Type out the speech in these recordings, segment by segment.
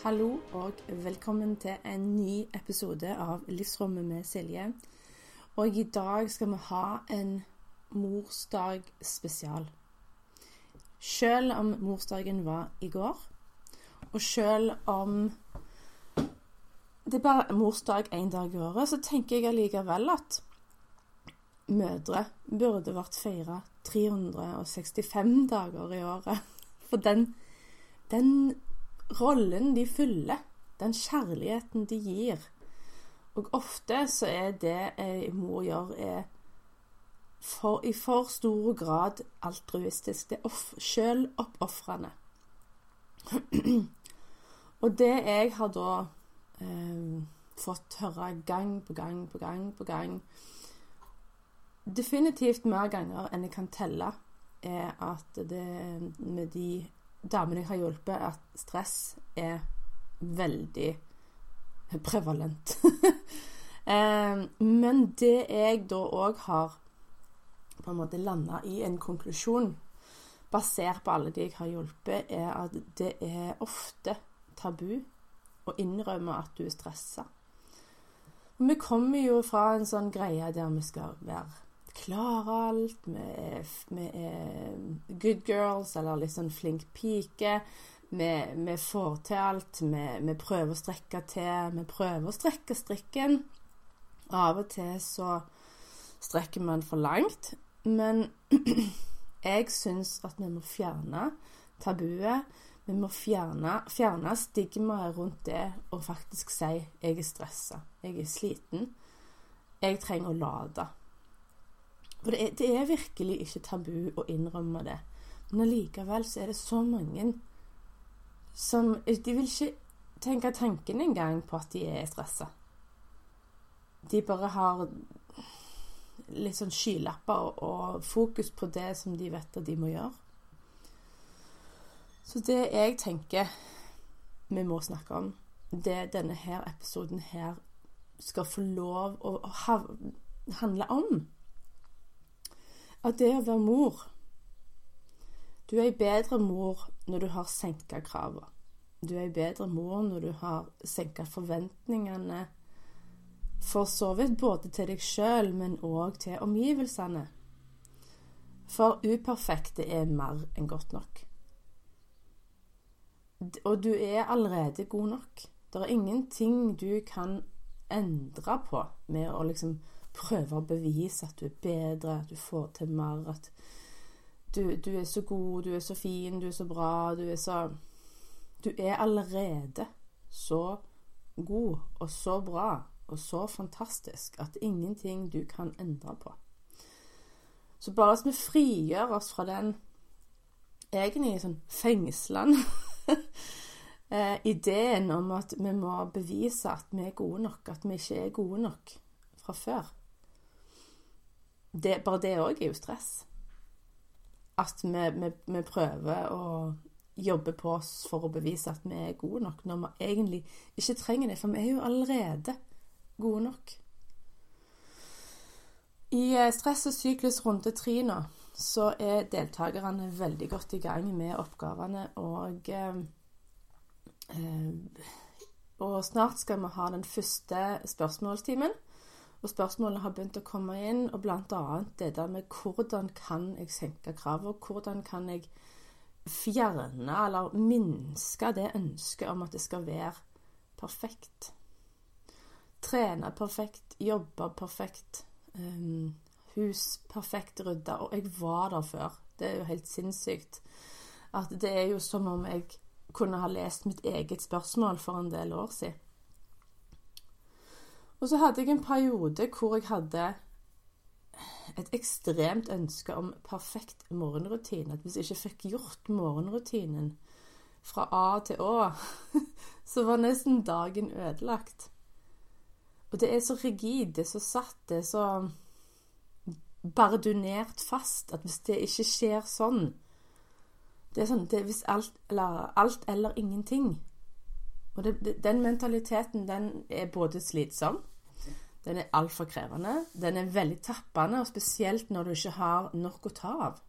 Hallo og velkommen til en ny episode av Livsrommet med Silje. Og i dag skal vi ha en morsdag spesial. Selv om morsdagen var i går, og selv om det er bare morsdag én dag i året, så tenker jeg allikevel at mødre burde vært feira 365 dager i året. For den, den rollen de fyller, den kjærligheten de gir. Og ofte så er det ei mor gjør, er for, i for stor grad altruistisk. Det er off, sjøloppofrende. og det jeg har da eh, fått høre gang på gang på gang på gang Definitivt mer ganger enn jeg kan telle, er at det med de damene jeg har hjulpet, at stress er veldig prevalent. Eh, men det jeg da òg har på en måte landa i en konklusjon, basert på alle de jeg har hjulpet, er at det er ofte tabu å innrømme at du er stressa. Vi kommer jo fra en sånn greie der vi skal være klare alt. Vi er, vi er, good girls, eller litt sånn flink pike. Vi, vi får til alt. Vi, vi, prøver å strekke til. Vi prøver å strekke strikken. Av og til så strekker man for langt. Men jeg syns at vi må fjerne tabuet. Vi må fjerne, fjerne stigmaet rundt det og faktisk si 'jeg er stressa', 'jeg er sliten', 'jeg trenger å lade'. For det er, det er, virkelig ikke tabu å innrømme det. Men allikevel så er det så mange som De vil ikke tenke tanken engang på at de er stressa. De bare har litt sånn skylapper og, og fokus på det som de vet at de må gjøre. Så det jeg tenker vi må snakke om, det denne her episoden her skal få lov å handle om, at det å være mor Du er ei bedre mor når du har senka krava. Du er ei bedre mor når du har senka forventningene, for så vidt både til deg sjøl, men òg til omgivelsene. For uperfekte er mer enn godt nok. Og du er allerede god nok. Det er ingenting du kan endre på med å liksom prøve å bevise at du er bedre, at du får til mer, at du, du, er så god, du er så fin, du er så bra, du er så Du er allerede så god og så bra og så fantastisk at ingenting du kan endre på. Så bare at vi frigjør oss fra den egentlig sånn fengslende eh, ideen om at vi må bevise at vi er gode nok, at vi ikke er gode nok fra før det, bare det òg er jo stress. At vi, vi, vi, prøver å jobbe på oss for å bevise at vi er gode nok, når vi egentlig ikke trenger det. For vi er jo allerede gode nok. I eh, Stress og syklus runde tre nå så er deltakerne veldig godt i gang med oppgavene. Og, eh, eh og snart skal vi ha den første spørsmålstimen. Og spørsmålene har begynt å komme inn, og bl.a. det der med hvordan kan jeg senke kravene? Hvordan kan jeg fjerne eller minske det ønsket om at det skal være perfekt? Trene perfekt, jobbe perfekt, um, hus perfekt rydda. Og jeg var der før. Det er jo helt sinnssykt. At det er jo som om jeg kunne ha lest mitt eget spørsmål for en del år siden. Og så hadde jeg en periode hvor jeg hadde et ekstremt ønske om perfekt morgenrutine. At hvis jeg ikke fikk gjort morgenrutinen fra A til Å, så var nesten dagen ødelagt. Og det er så rigid, det er så satt, det er så bardunert fast at hvis det ikke skjer sånn Det er sånn det er hvis alt eller, alt eller ingenting. Og det, den mentaliteten, den er både slitsom, den er altfor krevende, den er veldig tappende, og spesielt når du ikke har nok å ta av.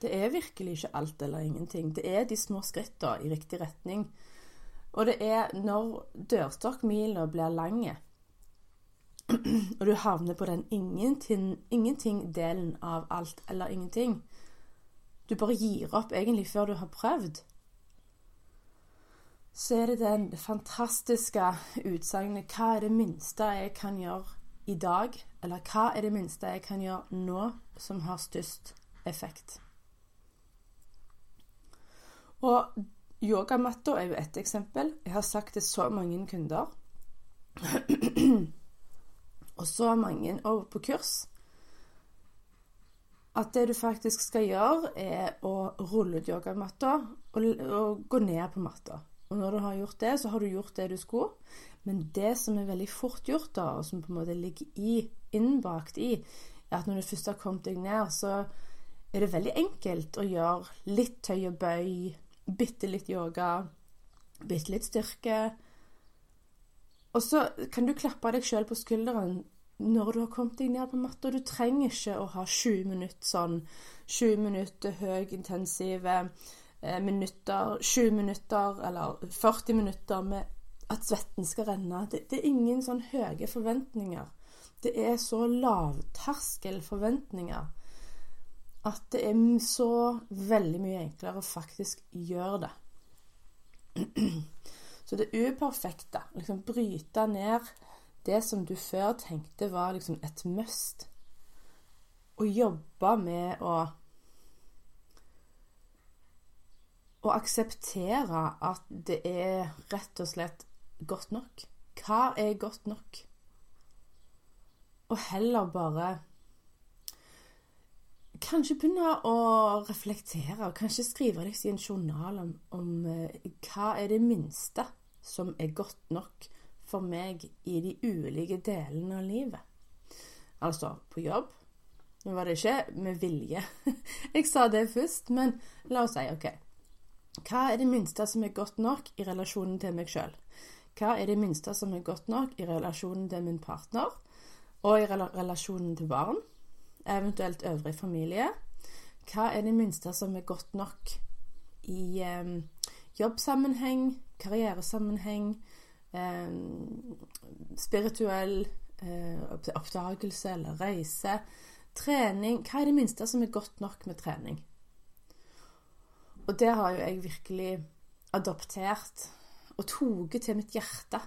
Det er virkelig ikke alt eller ingenting. Det er de små skrittene i riktig retning. Og det er når dørstokkmila blir lang, og du havner på den ingenting-delen ingenting av alt eller ingenting Du bare gir opp egentlig før du har prøvd. Så er det den fantastiske utsagnet Hva er det minste jeg kan gjøre i dag? Eller hva er det minste jeg kan gjøre nå som har størst effekt? Og yogamatta er jo ett eksempel. Jeg har sagt til så mange kunder. og så mange over på kurs. At det du faktisk skal gjøre, er å rulle ut yogamatta og, og gå ned på matta. Og når du har gjort det, så har du gjort det du skulle. Men det som er veldig fort gjort, da, og som på en måte ligger i, innbakt i, er at når du først har kommet deg ned, så er det veldig enkelt å gjøre litt tøy og bøy, bitte litt yoga, bitte litt styrke. Og så kan du klappe deg sjøl på skulderen når du har kommet deg ned på matta. Du trenger ikke å ha 20 minutter sånn 20 minutter høy, intensive minutter, 20 minutter eller 40 minutter med at svetten skal renne. Det, det er ingen sånn høye forventninger. Det er så lavterskel forventninger at det er så veldig mye enklere å faktisk gjøre det. Så det uperfekte, liksom bryte ned det som du før tenkte var liksom et must, og jobbe med å Å akseptere at det er rett og slett godt nok. Hva er godt nok? Og heller bare Kanskje begynne å reflektere, og kanskje skrive litt i en journal om, om uh, hva er det minste som er godt nok for meg i de ulike delene av livet. Altså på jobb. Nå var det ikke med vilje jeg sa det først, men la oss si OK. Hva er det minste som er godt nok i relasjonen til meg sjøl? Hva er det minste som er godt nok i relasjonen til min partner, og i relasjonen til barn? eventuelt øvrig familie. Hva er det minste som er godt nok i eh, jobbsammenheng, karrieresammenheng, eh, spirituell eh, oppdagelse eller reise, trening Hva er det minste som er godt nok med trening? Og det har jo jeg virkelig adoptert og tatt til mitt hjerte.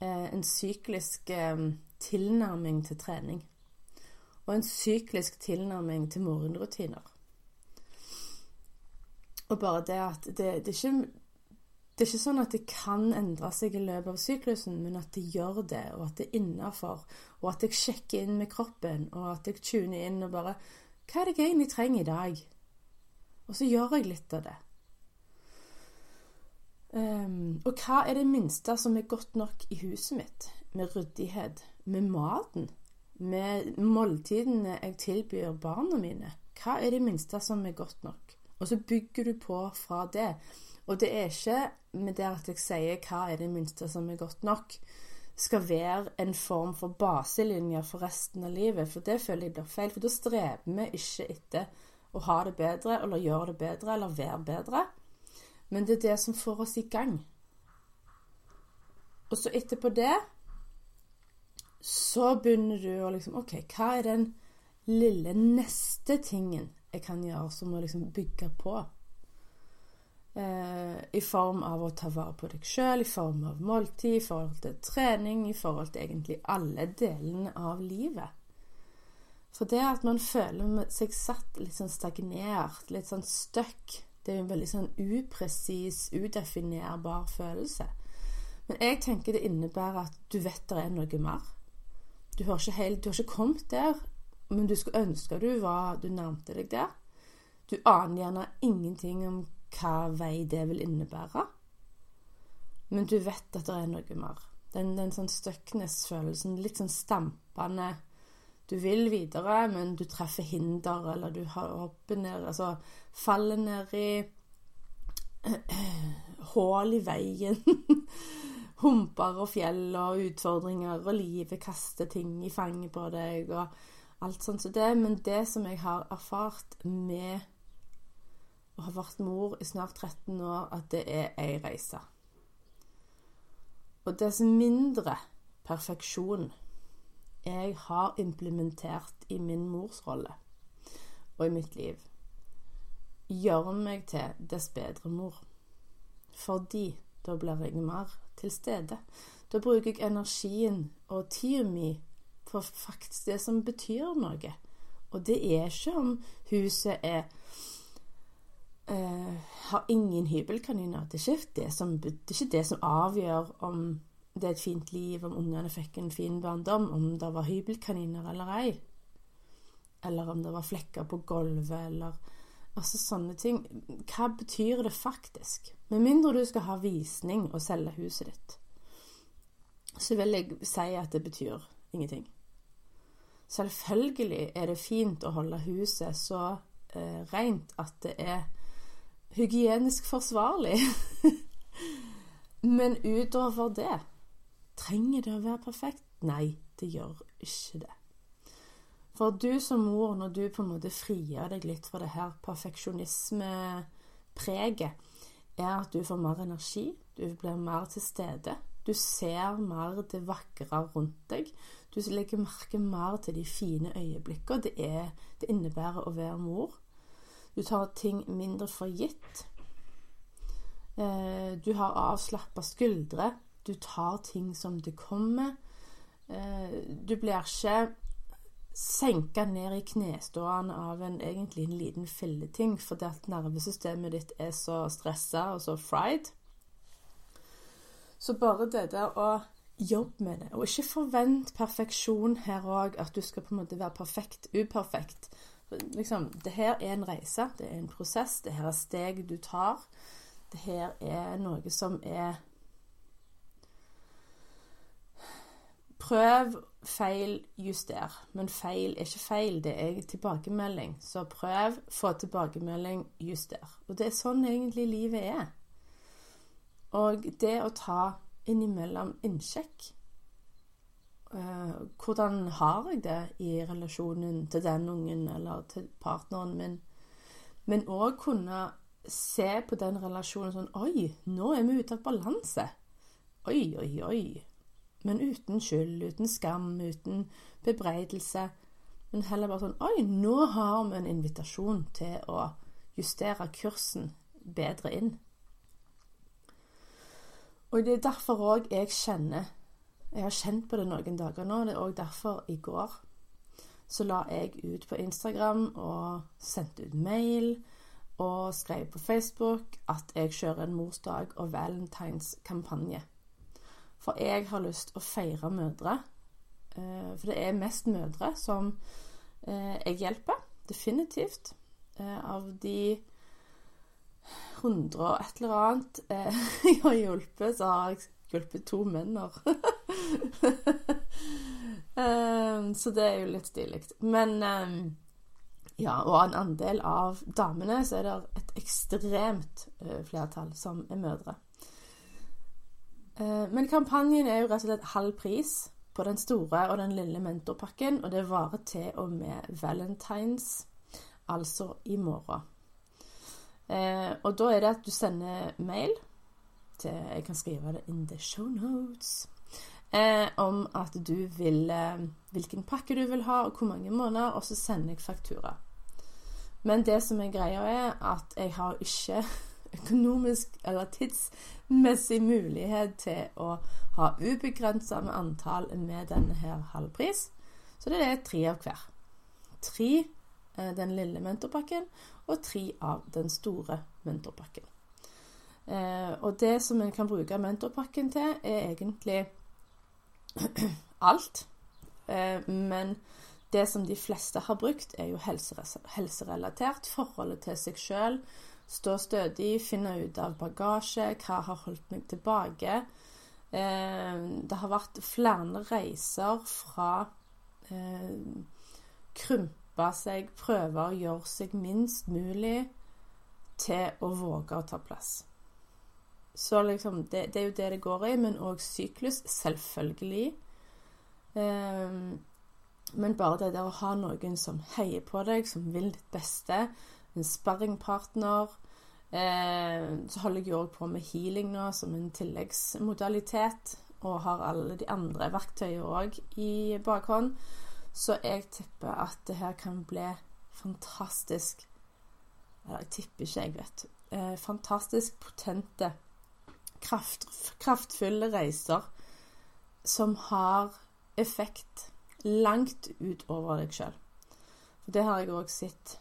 Eh, en syklisk eh, tilnærming til trening og en syklisk tilnærming til morgenrutiner. Og bare det at det, det, er ikke, det, er ikke sånn at det kan endre seg i løpet av syklusen, men at det gjør det, og at det er innafor. Og at jeg sjekker inn med kroppen, og at jeg tuner inn og bare Hva er det jeg egentlig trenger i dag? Og så gjør jeg litt av det. Um, og hva er det minste som er godt nok i huset mitt? Med ryddighet? Med maten? med måltidene jeg tilbyr barna mine. Hva er det minste som er godt nok? Og så bygger du på fra det. Og det er ikke med det at jeg sier hva er det minste som er godt nok, skal være en form for baselinje for resten av livet. For det føler jeg blir feil. For da strever vi ikke etter å ha det bedre, eller gjøre det bedre, eller være bedre. Men det er det som får oss i gang. Og så etterpå det så begynner du å liksom OK, hva er den lille neste tingen jeg kan gjøre som å liksom bygge på? Eh, I form av å ta vare på deg sjøl, i form av måltid, i forhold til trening, i forhold til egentlig alle delene av livet. For det at man føler seg satt litt sånn stagnert, litt sånn stuck, det er jo en veldig sånn upresis, udefinerbar følelse. Men jeg tenker det innebærer at du vet det er noe mer. Du har ikke, helt, du har ikke kommet der, men du skulle ønske du var Du nærmte deg der. Du aner gjerne ingenting om hva vei det vil innebære. men du vet at det er noe mer. Den, den sånn stuckness-følelsen, litt sånn stampende Du vil videre, men du treffer hinder, eller du hopper ned Altså faller ned i hull i veien. Humper og fjell og utfordringer, og livet kaster ting i fanget på deg, og alt sånt som så det. Men det som jeg har erfart med å ha vært mor i snart 13 år, at det er ei reise. Og dess mindre perfeksjon jeg har implementert i min morsrolle og i mitt liv, gjør meg til dess bedre mor. Fordi da blir jeg mer til stede. Da bruker jeg energien og tida mi for faktisk det som betyr noe. Og det er ikke om huset er eh, har ingen hybelkaniner. Det er, det, det er ikke det som avgjør om det er et fint liv, om ungene fikk en fin barndom, om det var hybelkaniner eller ei. Eller om det var flekker på gulvet, eller Altså sånne ting. Hva betyr det faktisk? Med mindre du skal ha visning og selge huset ditt, så vil jeg si at det betyr ingenting. Selvfølgelig er det fint å holde huset så eh, rent at det er hygienisk forsvarlig. Men utover det Trenger det å være perfekt? Nei, det gjør ikke det. For du som mor, når du på en måte frigjør deg litt fra det her perfeksjonismepreget, er at du får mer energi, du blir mer til stede. Du ser mer det vakre rundt deg. Du legger merke mer til de fine øyeblikkene. Det, det innebærer å være mor. Du tar ting mindre for gitt. Eh, du har avslappa skuldre. Du tar ting som det kommer. Eh, du blir ikke senka ned i knestående av en egentlig en liten filleting fordi at nervesystemet ditt er så stressa og så fried. Så bare det der å jobbe med det, og ikke forvent perfeksjon her òg, at du skal på en måte være perfekt uperfekt liksom, det her er en reise, det er en prosess, det her er steg du tar. Det her er noe som er Prøv, feil, juster. Men feil er ikke feil, det er tilbakemelding. Så prøv, få tilbakemelding, juster. Og det er sånn egentlig livet er. Og det å ta innimellom innsjekk Uh, hvordan har jeg det i relasjonen til den ungen eller til partneren min? Men òg kunne se på den relasjonen sånn Oi, nå er vi ute av balanse. Oi, oi, oi. Men uten skyld, uten skam, uten bebreidelse. Men heller bare sånn Oi, nå har vi en invitasjon til å justere kursen bedre inn. Og det er derfor òg jeg kjenner jeg har kjent på det noen dager nå. og Det er òg derfor i går så la jeg ut på Instagram og sendte ut mail og skrev på Facebook at jeg kjører en morsdag- og valentinskampanje. For jeg har lyst å feire mødre. Eh, for det er mest mødre som eh, jeg hjelper. Definitivt. Eh, av de 100 og et eller annet jeg har hjulpet, så har jeg hjulpet to menner. så det er jo litt stilig. Men ja, og en andel av damene så er det et ekstremt flertall som er mødre. Uh, men kampanjen er jo rett og slett halv pris på den store og den lille mentorpakken, og det varer til og med valentines, altså i morgen. Uh, og da er det at du sender mail til Jeg kan skrive det in the show notes. Eh, om at du vil eh, Hvilken pakke du vil ha, og hvor mange måneder, og så sender jeg faktura. Men det som er greia, er at jeg har ikke økonomisk eller tidsmessig mulighet til å ha ubegrensa med antall med denne her halvpris. Så det er tre av hver. Tre eh, den lille mentorpakken og tre av den store mentorpakken. Eh, og det som en kan bruke mentorpakken til, er egentlig alt. Eh, men det som de fleste har brukt, er jo helserelatert. Forholdet til seg sjøl, stå stødig, finne ut av bagasje, hva har holdt meg tilbake. Eh, det har vært flere reiser fra eh, krympe seg, prøve å gjøre seg minst mulig, til å våge å ta plass. Så liksom, det, det er jo det det går i, men òg syklus, selvfølgelig. Eh, men bare det der å ha noen som heier på deg, som vil ditt beste, en sparringpartner eh, Så holder jeg òg på med healing nå som en tilleggsmodalitet, og har alle de andre verktøyene òg i bakhånd. Så jeg tipper at det her kan bli fantastisk Eller jeg tipper ikke, jeg vet. Eh, fantastisk potente, kraft, kraftfulle reiser som har effekt langt utover deg sjøl. Det har jeg òg sett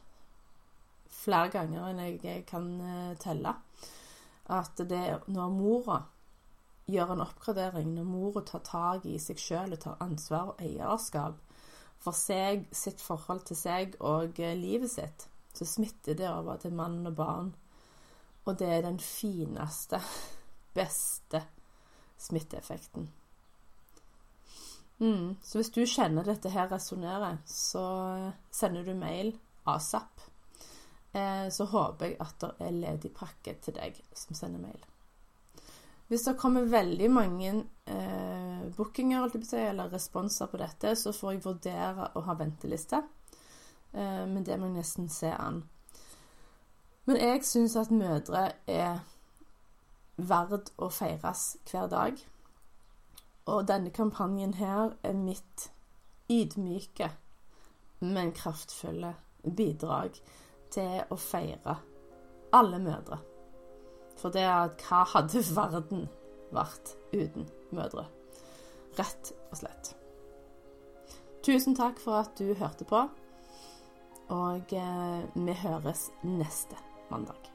flere ganger enn jeg kan eh, telle. At det når mora gjør en oppgradering, når mora tar tak i seg sjøl og tar ansvar og eierskap for seg, sitt forhold til seg og eh, livet sitt, så smitter det over til mann og barn. Og det er den fineste, beste smitteeffekten. Mm. Så hvis du kjenner dette her resonnerer, så sender du mail asap. Eh, så håper jeg at det er ledig pakke til deg som sender mail. Hvis det kommer veldig mange eh, bookinger eller responser på dette, så får jeg vurdere å ha venteliste. Eh, men det må jeg nesten se an. Men jeg syns at mødre er verd å feires hver dag. Og denne kampanjen her er mitt ydmyke, men kraftfulle bidrag til å feire alle mødre. For det at hva hadde verden vært uten mødre? Rett og slett. Tusen takk for at du hørte på, og eh, vi høres neste mandag.